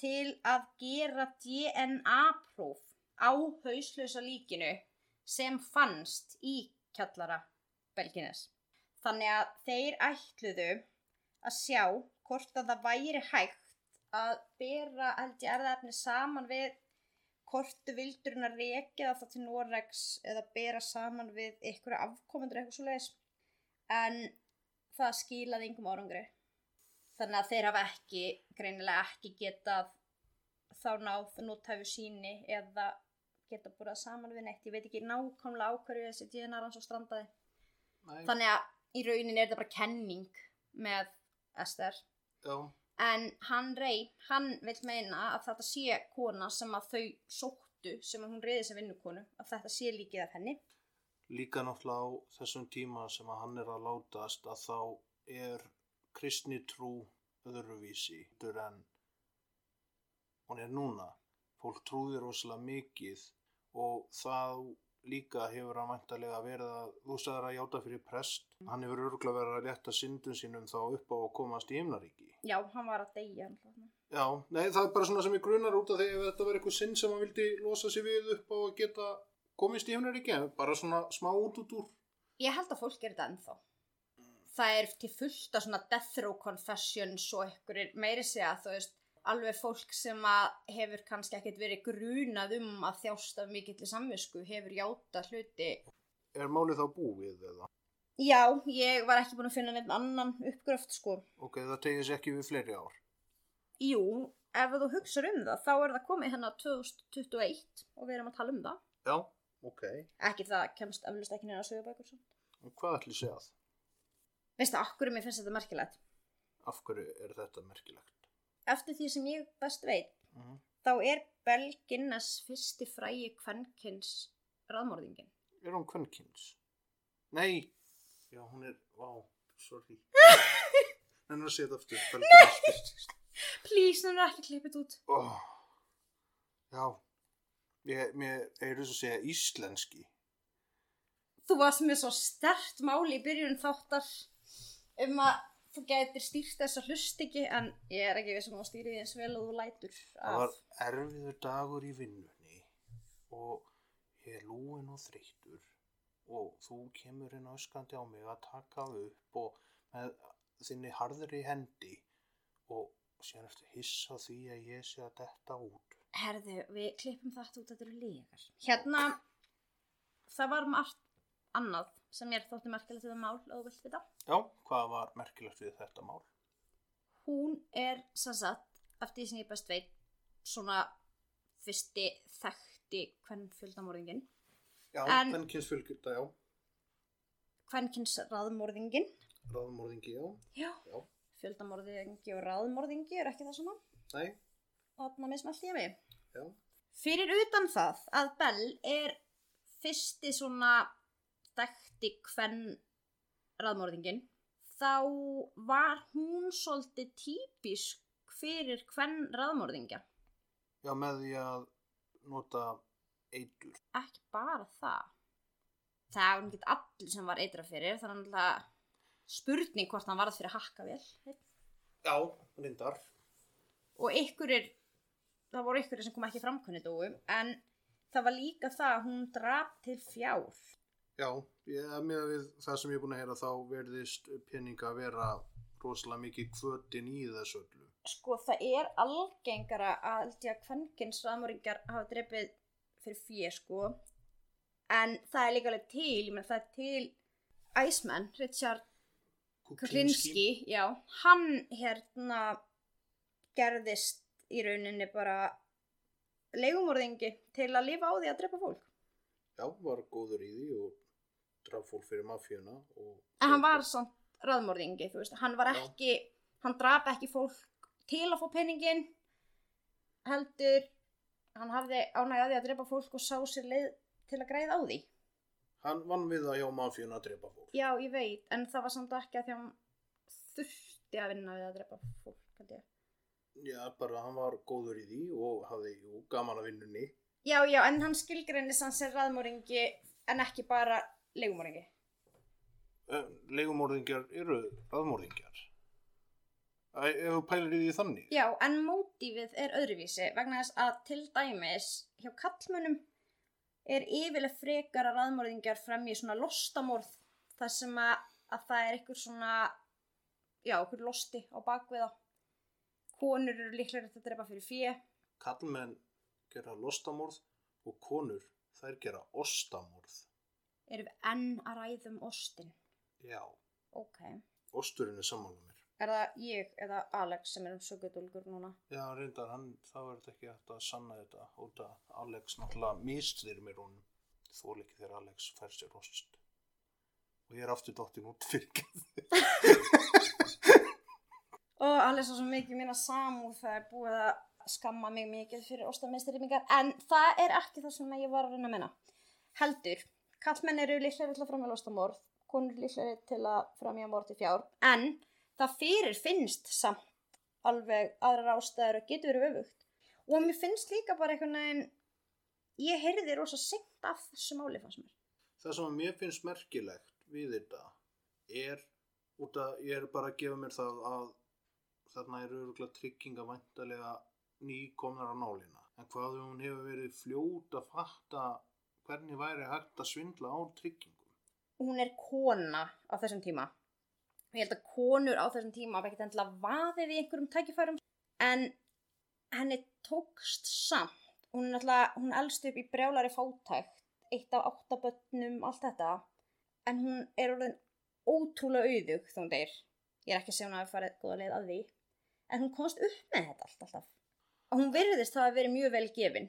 til að gera DNA-próf á hauslösa líkinu sem fannst í kjallara Belgines. Þannig að þeir ætluðu að sjá hvort að það væri hægt að bera ég erðaefni saman við hvort þú vildur hún að rekja það til Noregs eða bera saman við ykkur afkomendur eitthvað svo leiðis en það skilaði yngum árangri þannig að þeir hafa ekki greinilega ekki getað þá náð nótæfu síni eða geta búrað saman við neitt ég veit ekki nákvæmlega á hverju þessi DNA ranns og strandaði Nei, þannig að í rauninni er þetta bara kenning með Ester já, En hann rey, hann vil meina að þetta sé kona sem að þau sóttu, sem að hún reyði sem vinnukonu, að þetta sé líkið af henni. líka náttúrulega á þessum tíma sem að hann er að látast að þá er kristni trú öðruvísi en hún er núna. Fólk trúði rosalega mikið og það líka hefur hann væntalega verið að, þú sagðir að játa fyrir prest, hann hefur örgulega verið að létta syndum sínum þá upp á að komast í himnaríki. Já, hann var að deyja. Já, nei, það er bara svona sem ég grunar út af því ef þetta var eitthvað sinn sem hann vildi losa sig við upp á að geta komist í himnaríki, bara svona smá út út úr. Ég held að fólk er þetta ennþá. Það er til fullt af svona death row confessions og einhverjir meiri segja, þú veist, alveg fólk sem að hefur kannski ekkert verið grunað um að þjást af mikill samvisku, hefur játa hluti. Er málið þá búið eða? Já, ég var ekki búin að finna neitt annan uppgröft, sko. Ok, það tegir sér ekki við fleiri ár. Jú, ef þú hugsar um það, þá er það komið hérna 2021 og við erum að tala um það. Já, ok. Ekki það kemst eflust ekki neina sögubækur svo. En hvað ætli sé að? Veistu, akkur mér finnst þetta merkilegt? Af hverju er þetta merkilegt? Eftir því sem ég best veit, Mm. þá er Bell Guinness fyrsti frægi kvenkins raðmörðingin. Er hún kvenkins? Nei. Já, hún er, vá, sorry. En að setja aftur. Please, hann er ekki klippið út. Oh. Já, ég, mér er þess að segja íslenski. Þú varst með svo stert máli í byrjun þáttar um að þú gætir stýrt þess að hlust ekki en ég er ekki við sem á stýri því eins vel og þú lætur Það var erfiður dagur í vinnunni og ég er lúin og þreyttur og þú kemur inn öskandi á mig að taka upp og með þinni harðri hendi og síðan eftir hissa því að ég sé að detta út. Herðu, við klippum þetta út, þetta eru lígar. Hérna, það var margt annað sem ég þótti merkilegt við það mál, þú vilt vita. Já, hvað var merkilegt við þetta mál? Hún er, sem sagt, eftir því sem ég best veit, svona fyrsti þekkti kvennfjöldamorðingin. Já, En- kvenkins fylgjölda, já. Kvennkins raðmorðingin. Ráðmorðingi, já. Já. Já. fjöldamorðingi og ráðmorðingi er ekki það svona Nei, þarna mismælti ég mig já. fyrir utan það að Bell er fyrsti svona þekkti hvern ráðmorðingin þá var hún svolítið típisk fyrir hvern ráðmorðingja Já, með því að nota eitur. ekki bara það það var ekki allir sem var eitra fyrir þannig að spurning hvort hann varð fyrir hakkavél Já, reyndar. og ykkurir það voru ykkurir sem kom ekki framkunni dóum en það var líka það að hún drap til fjár Já, ég, með við það sem ég er búin að heyra þá verðist peninga að vera rosalega mikið kvötin í þessu öllu. sko það er algengara að held ég að kvenkins raðmóringar hafa drefið fyrir fjö sko. En það er líka alveg til ég menn það er til Iceman, Richard Kuklinski. Já, hann hérna gerðist í rauninni bara leigumorðingi til að lifa á því að drepa fólk. Já, var góður í því og draf fyrir mafíuna. Og... en hann var samt veist, hann var Já. ekki hann drap ekki fólk til að fá peningin heldur hann hafði ánægði að drepa fólk og sá sér leið til að græða á því Hann vann við það hjá mafíuna að drepa fólk. já, ég veit, en það var samt ekki að því að hann þurfti að vinna við að drepa fólk held ég. Já, bara hann var góður í því og hafði jú, gaman að vinnunni. já, já, en hann skilgreinir sann sem raðmorðingi en ekki bara leigumorðingi Legumorðingjar eru raðmorðingjar. Æ, ef þú pælir í því þannig. Já, en mótífið er öðruvísi vegna þess að til dæmis hjá kallmönnum er yfirlega frekar að raðmörðingjar fremji svona lostamorð þar sem að, að það er einhver svona já, einhver losti á bakviða konur eru líklega að drepa fyrir fjö Kallmenn gera lostamorð og konur þær gera ostamorð. Erum við enn að ræðum ostin Já, ok, osturinn er sammála mér. er það ég eða Alex sem er um sögudólgur núna Já, reyndar, hann, þá er þetta ekki hægt að sanna þetta út að Alex náttúrulega mistðir mér honum. Þól ekki þegar Alex fær sér ost. Og ég er aftur dóttin út fyrir og Alex var svo mikið mína samúð það er búið að skamma mig mikið fyrir ostamistrýmingar en það er ekki það sem ég var að reyna að menna heldur, kallmenn eru líklega til að framja ostamorð, konur líklega til að framja morð til fjár. En það fyrir finnst samt alveg aðrar ástæður og getur verið öfugt. Og mér finnst líka bara einhvern veginn ég heyrði rosa seint af þessu máli fannst mér. Það sem mér finnst merkilegt við þetta er út að ég er bara að gefa mér það að þarna eru örgulega trygginga væntalega nýkomnar á nálina. En hvað hún hefur verið fljót að fatta hvernig væri hægt að svindla á tryggingum? hún er kona á þessum tíma. Ég held að konur á þessum tíma hafa ekkert endilega vaðið í einhverjum tækifærum. En henni tókst samt. Hún er náttúrulega, hún elst upp í brjálari fátækt eitt af áttabötnum, allt þetta. En hún er orðin ótrúlega auðug þá hún deyr. Ég er ekki að segja hún að hafa farið góða leið að því. En hún komst upp með þetta allt alltaf. Og hún virðist það að vera mjög vel gefin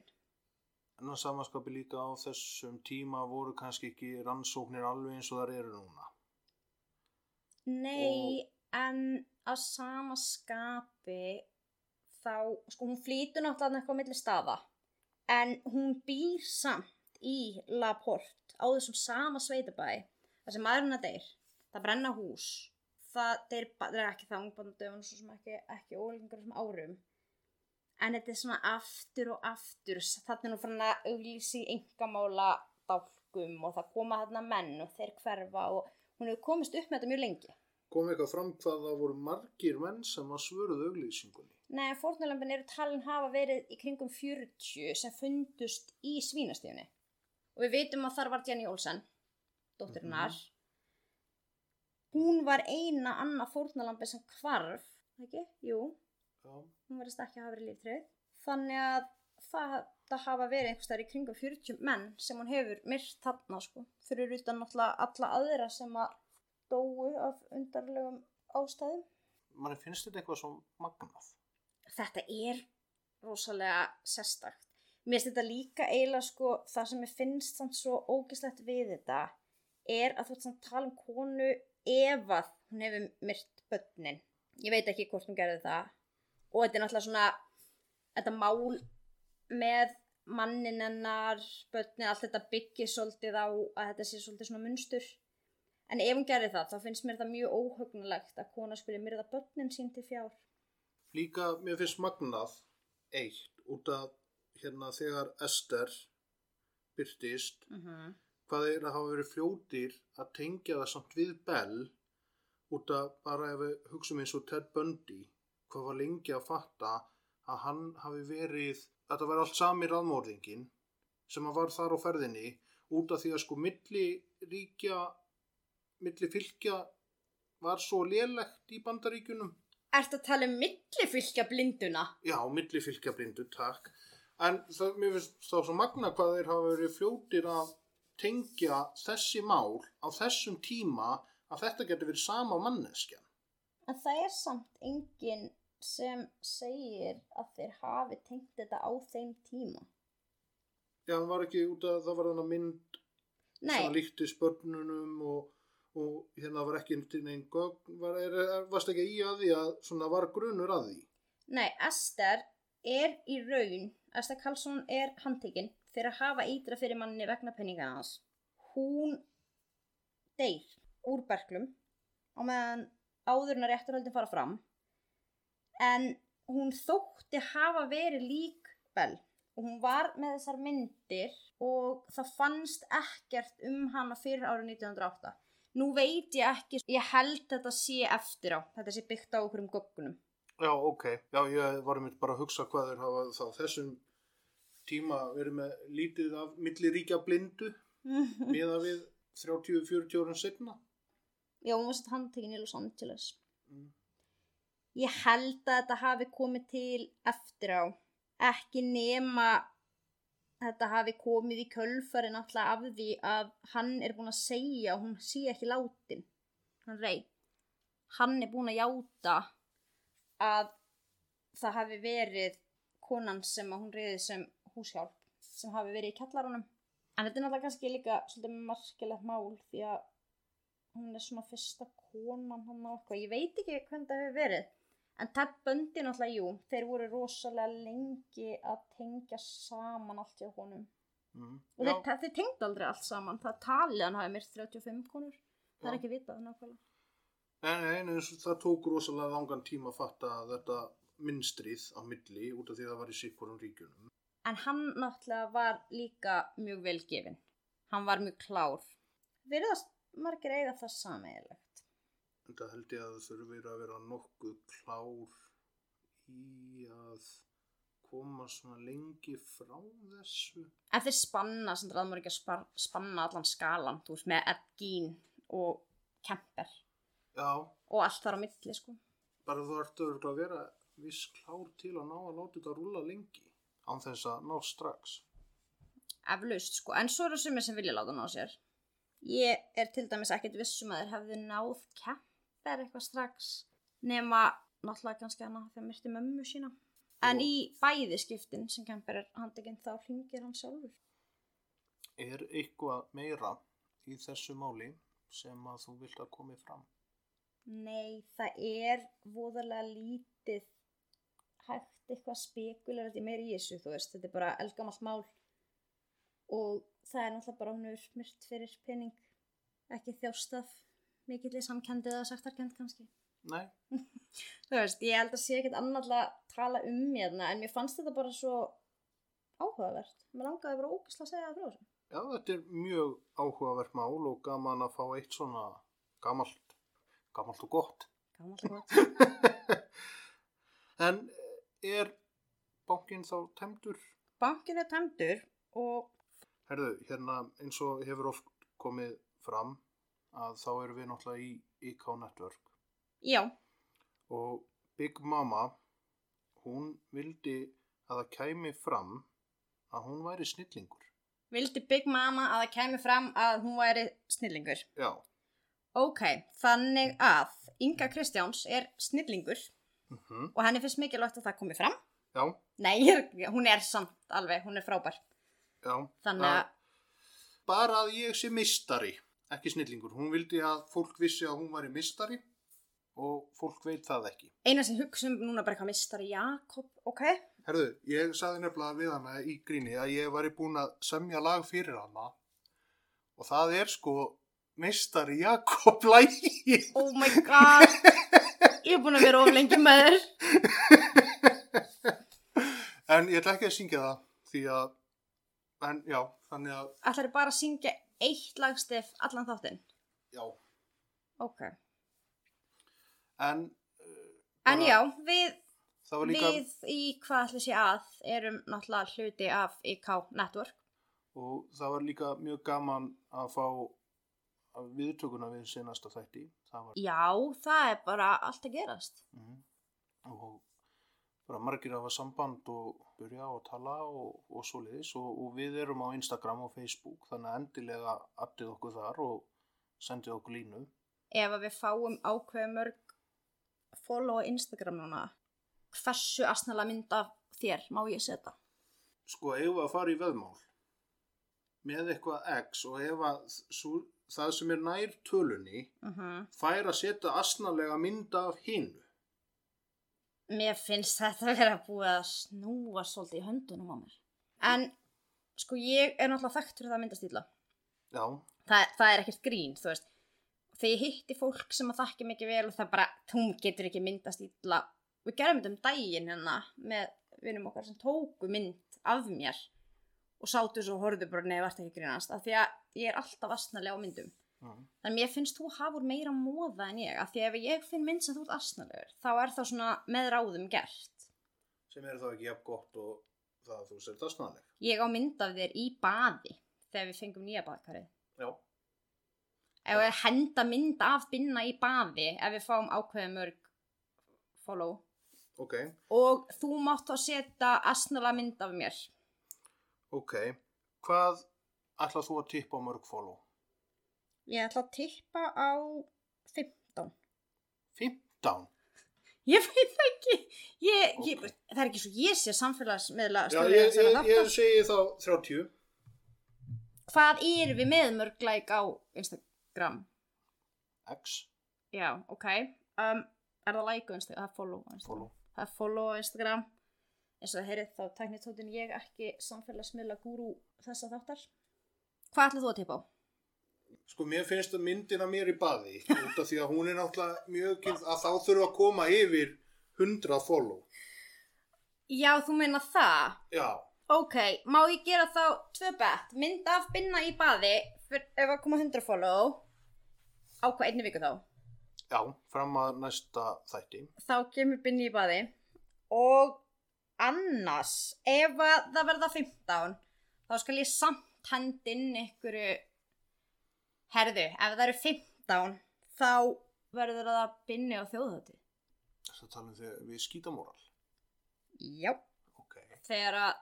En að samanskapi líka á þessum tíma voru kannski ekki rannsóknir alveg eins og þar eru núna. Nei, en að sama skapi þá, sko hún flýtur náttúrulega eitthvað á milli staða en hún býr samt í Laporte á þessum sama sveitabæ þar sem maðurinn að deyr. Það brenna hús. Það það er ekki það ungbandum svo sem ekki, ekki ólengur sem árum en þetta er svona aftur og aftur þetta er nú fann að auglýsi engamála dálkum og það koma þarna menn og þeir hverfa og hún hefur komist upp með þetta mjög lengi Kom eitthvað fram hvað það voru margir menn sem að svöruðu auglýsingunni. Nei, fórnulömpin eru talin hafa verið í kringum 40 sem fundust í svínastíðunni. Og við veitum að þar var Jenny Olsen, dóttirinnar. Hún var eina annað fórnulampi sem hvarf, ekki? Jú, hún verðist ekki að hafa verið líftröð. Þannig að það, það hafa verið einhvers þar í kringum 40 menn sem hún hefur myrt þarna, sko. Fyrir utan náttúrulega alla aðra sem að dóu af undarlegum ástæðum. manni finnst þetta eitthvað svo magnað. þetta er rosalega sérstakt. Mér finnst þetta líka eiginlega sko það sem ég finnst samt svo ógislegt við þetta er að þú ert að tala um konu ef að hún hefur myrt börnin ég veit ekki hvort hún gerði það og þetta er náttúrulega svona þetta mál með mannin hennar, börnin, allt þetta byggir svolítið á að þetta sé svolítið svona munstur. En ef hún gerði það þá finnst mér það mjög óhugnulegt að kona skuli myrða börnin sín til fjár? Líka mér finnst magnað eitt út af hérna þegar Ester byrtist mm -hmm. hvað er að hafa verið fljótir að tengja það samt við Bell út af bara ef við hugsaum eins og Ted Bundy hvað var lengi að fatta að hann hafi verið að það var allt sami raðmórðingin sem að var þar á ferðinni út af því að sko milli ríkja milli fylgja var svo lélegt í bandaríkunum Ertu að tala um millifylgja blinduna? Já, milli fylgja blindu, takk. En það, mér finnst þá svo magna hvað þeir hafa verið fljótir að tengja þessi mál á þessum tíma að þetta getur verið sama manneskja. En það er samt enginn sem segir að þeir hafi tengt þetta á þeim tíma. Já, það var ekki út að það var þannig mynd Nei, sem líkti spörnunum og, og hérna var ekki til neinn gögn, var, er, varst ekki í að því að svona var grunur að því nei, Ester er í raun, Ester Karlsson er handtekinn fyrir að hafa ídra fyrir manni vegna penningana hans. Hún deyr úr berglum á meðan áðurinn að rétturhöldin fara fram en hún þótti hafa verið lík Bell og hún var með þessar myndir og það fannst ekkert um hana fyrir árið 1908. Nú veit ég ekki, ég held þetta sé eftir á, þetta sé byggt á okkur um göggunum. Já, ok, já, ég var einmitt bara að hugsa hvað þeir hafa þá þessum tíma verið með lítið af milliríkja blindu miða við 30-40 árum setna Já, hún var sett handtekinn í Los Angeles. mm. Ég held að þetta hafi komið til eftir á. Ekki nema þetta hafi komið í kölfari náttúrulega af því að hann er búinn að segja að hún sé ekki látin. Hann rey. Hann er búinn að játa að það hafi verið konan sem að hún reyði sem húshjálp sem hafi verið í kjallarunum. En þetta er náttúrulega kannski líka svolítið margilegt mál því að hún er svona fyrsta konan hann á eitthvað. Ég veit ekki hvernig það hefur verið. En Ted Bundy náttúrulega, jú, þeir voru rosalega lengi að tengja saman allt hjá honum. Mm. Og þeir, þeir tengdu aldrei allt saman. Það talið hann hafi myrt 35 konur. Það er ekki vitað nákvæmlega. eins og það tók rosalega langan tíma að fatta þetta minnstrið á milli út af því að það var í sikkurum ríkjunum En hann náttúrulega var líka mjög velgefin. Hann var mjög klár. Virðast margir eiga það sameiginlegt. En það held ég að það þurfi að vera nokkuð klár í að koma svona lengi frá þessu En þeir spanna, sem það maður ekki að spar, spanna allan skalan, þú veist, með Ed Gein og Kemper Já, og allt þar á milli, sko. bara þú ert örugglega að vera viss klár til að ná að láta þetta rúla lengi án þess að ná strax Eflaust, sko. En svo eru sumir sem vilja láta ná sér. Ég er til dæmis ekkert vissum að þeir hefði náð Kemper eitthvað strax nema náttúrulega kannski hana þegar myrti mömmu sína. En Og- í bæði skiptin sem Kemper er handekinn þá hringir hann sjálfur. Er eitthvað meira í þessu máli sem að þú vilt að komi fram? Nei, það er voðalega lítið hægt eitthvað spekular þetta er meira í þessu, þú veist, þetta er bara eldgamalt mál og það er náttúrulega bara er smyrt fyrir pening, ekki þjástaf mikill í samkendi eða saktarkend kannski. Nei, Þú veist, ég held að sé ekkert annað að tala um hérna, en mér fannst þetta bara svo áhugavert. Mér langaði bara ógæsla að segja það frá þessu. já þetta er mjög áhugavert mál og gaman að fá eitt svona gamalt, gamalt og gott. Gaman gott. En er bankinn þá temdur? Bankin er tæmdur og Herðu, hérna eins og hefur oft komið fram að þá erum við náttúrulega í IK Network já, og Big Mama hún vildi að það kæmi fram að hún væri snillingur. vildi Big Mama að það kæmi fram að hún væri snillingur. Já, Ok, þannig að Inga Kristjáns er snillingur mm og henni finnst mikilvægt að það komi fram. já, Nei, hún er samt alveg, hún er frábær. já. Þannig að, Bara að ég sé mistari, ekki snillingur. Hún vildi að fólk vissi að hún væri mistari og fólk veit það ekki. Eina sem hugsa um núna bara eitthvað mistari Jakob, ok? Herðu, ég sagði nefnilega við hana í gríni að ég var búin að semja lag fyrir hana og það er sko meistari Jakob lægi. Oh my god, ég er búin að vera of lengi með þér. En ég ætla ekki að syngja það því að, en já, þannig að, Ætlar bara að syngja eitt lagstef allan þáttinn? já, Ok. en En Bara- já, við, líka, við í hvað ætli sé að erum náttúrulega hluti af IK Network. og það var líka mjög gaman að fá viðtökuna við senasta þætti. Það var, Já, það er bara allt að gerast. mm, og bara margir hafa samband og byrja og tala og, og svo leiðis og, og við erum á Instagram og Facebook þannig að endilega addið okkur þar og sendið okkur línu. Ef að við fáum ákveðu mörg follow á Instagram núna, hversu asnalega mynd af þér má ég setja? Sko, ef að fara í veðmál með eitthvað X og ef að svo, það sem er nær tölunni Uh fær að setja asnalega mynda af hinu. Mér finnst þetta að vera búið að snúa svolítið í höndunum á mér. En, sko, ég er náttúrulega þekkt fyrir það að mynda stíla. Já, Það, er ekkert grín, þú veist. Þegar ég hitti fólk sem að þakki mikið vel og það bara, þú getur ekki mynda stíla. Við gerum þetta um daginn hérna með vinum okkar sem tóku mynd af mér og sátu svo og horfðu bara neða vart ekki grínast. Af því að ég er alltaf asnalega á myndum. En mér finnst þú hafur meira móða en ég. Af því að ef ég finn mynd sem þú ert asnalegur, þá er það svona með ráðum gert. sem er þá ekki jafn gott og það að þú setja asnaleg. Ég á mynd af þér í baði þegar við fengum nýja baðkarið. Já, Ef við henda mynd af binna í baði ef við fáum ákveðið mörg follow. ok, Og þú mátt þá setja asnala mynd af mér. ok. Hvað ætlað þú að tippa mörg follow? Ég ætla að tippa á 15. 15? Ég veit það ekki. Ég, ég, Ok. Það er ekki svo ég sé samfélagsmiðla Já, ég, ég, ég segi þá 30. Hvað erum við með mörg like á Instagram? X, Já, ok. Um, er það like á Instagram? Það er follow á Instagram. follow. Það er follow á Instagram. og það heyrið þá tæknitótin ég ekki samfélagsmiðla gúrú þessa þáttar. Hvað ætlað þú að tippa á? Sko, mér finnst að myndin að mér í baði, út af því að hún er náttúrulega mjög kynnt að þá þurfa að koma yfir 100 follow. Já, þú meina það? Já, Ok, má ég gera þá tvö bett, mynd af binna í baði ef að koma 100 follow á hvað einni viku þá? já, fram að næsta þætti. Þá kemur binni í baði og annars, ef að það verða 15 þá skal ég samt hendi inn einhverju herðu, ef það eru 15 þá verður það binni á þjóðhætti. Það tala um þegar við skítamóral. Já. Ok, Þegar að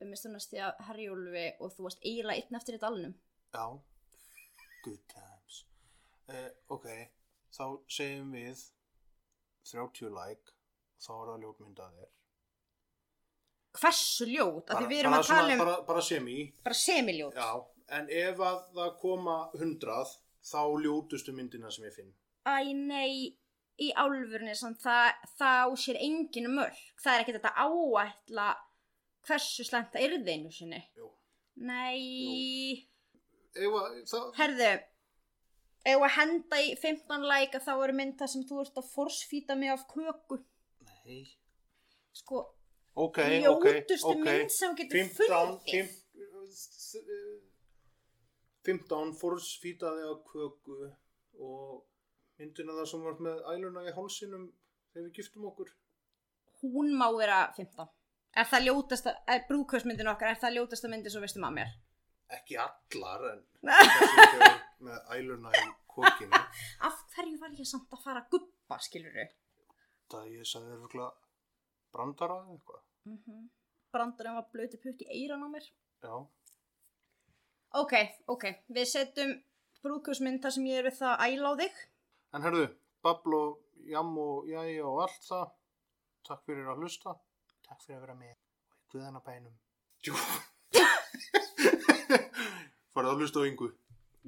við mistum næstu að herjúlfi og þú varst eiginlega einn eftir í dalnum. já, good times. Eh, ok, þá segjum við 30 like og þá er það ljótmyndað þér. Hversu ljót? Af því við erum bara, að tala um bara, bara semi, bara semiljót. já, en ef að það koma 100 þá ljótustu myndina sem ég finn. Æ, nei, í álfurni það, það sér enginu mörg. Það er ekki þetta áætla hversu slæmt það yrði einu sinni. Jú. Nei, að, það, herðu, ef að henda í 15 like að þá eru mynd það sem þú ert að forsfýta mig af köku. nei, Sko, ok, ok, ljótustu ok. mynd sem getur 15, fundið. 15, 15 fórsfýtaði á köku og myndina það sem var með æluna í hálsinum þegar við giftum okkur. Hún má vera 15. Er það ljótasta, er brúkvæsmyndin okkar, er það ljótasta myndi svo veistum að mér? Ekki allar, en með æluna í kokinu. Af hverju var ég samt að fara að guppa, skilur þau? Það ég sagði þér vögla brandara eða eitthvað. Mm -hmm. Brandurinn var blöti putt í eiran á mér. Já, Ok, ok, við setjum brúkvæsmynd þar sem ég er við það að æla á þig. en herðu, babl og jam og jæja og allt það. Takk fyrir að hlusta. Takk fyrir að vera með. Og í guðanabænum. Jú. Farið að hlusta á yngu.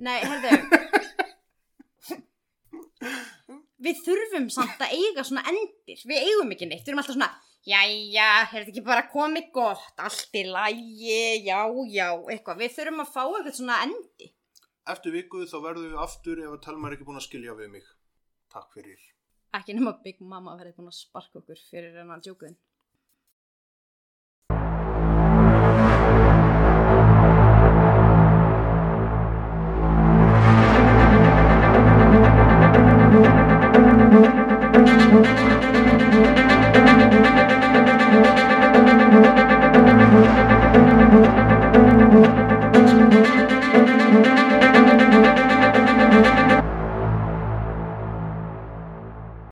Nei, herðu. við þurfum samt að eiga svona endir við eigum ekki neitt, við erum alltaf svona jæja, er þetta ekki bara komið gott allt í lægi, já, já eitthvað, við þurfum að fá eitthvað svona endi Eftir viku þá verðum við aftur ef að Telma er ekki búin að skilja við mig. Takk fyrir. ekki nema Big Mama verði búin að sparka okkur fyrir hennar djókuðin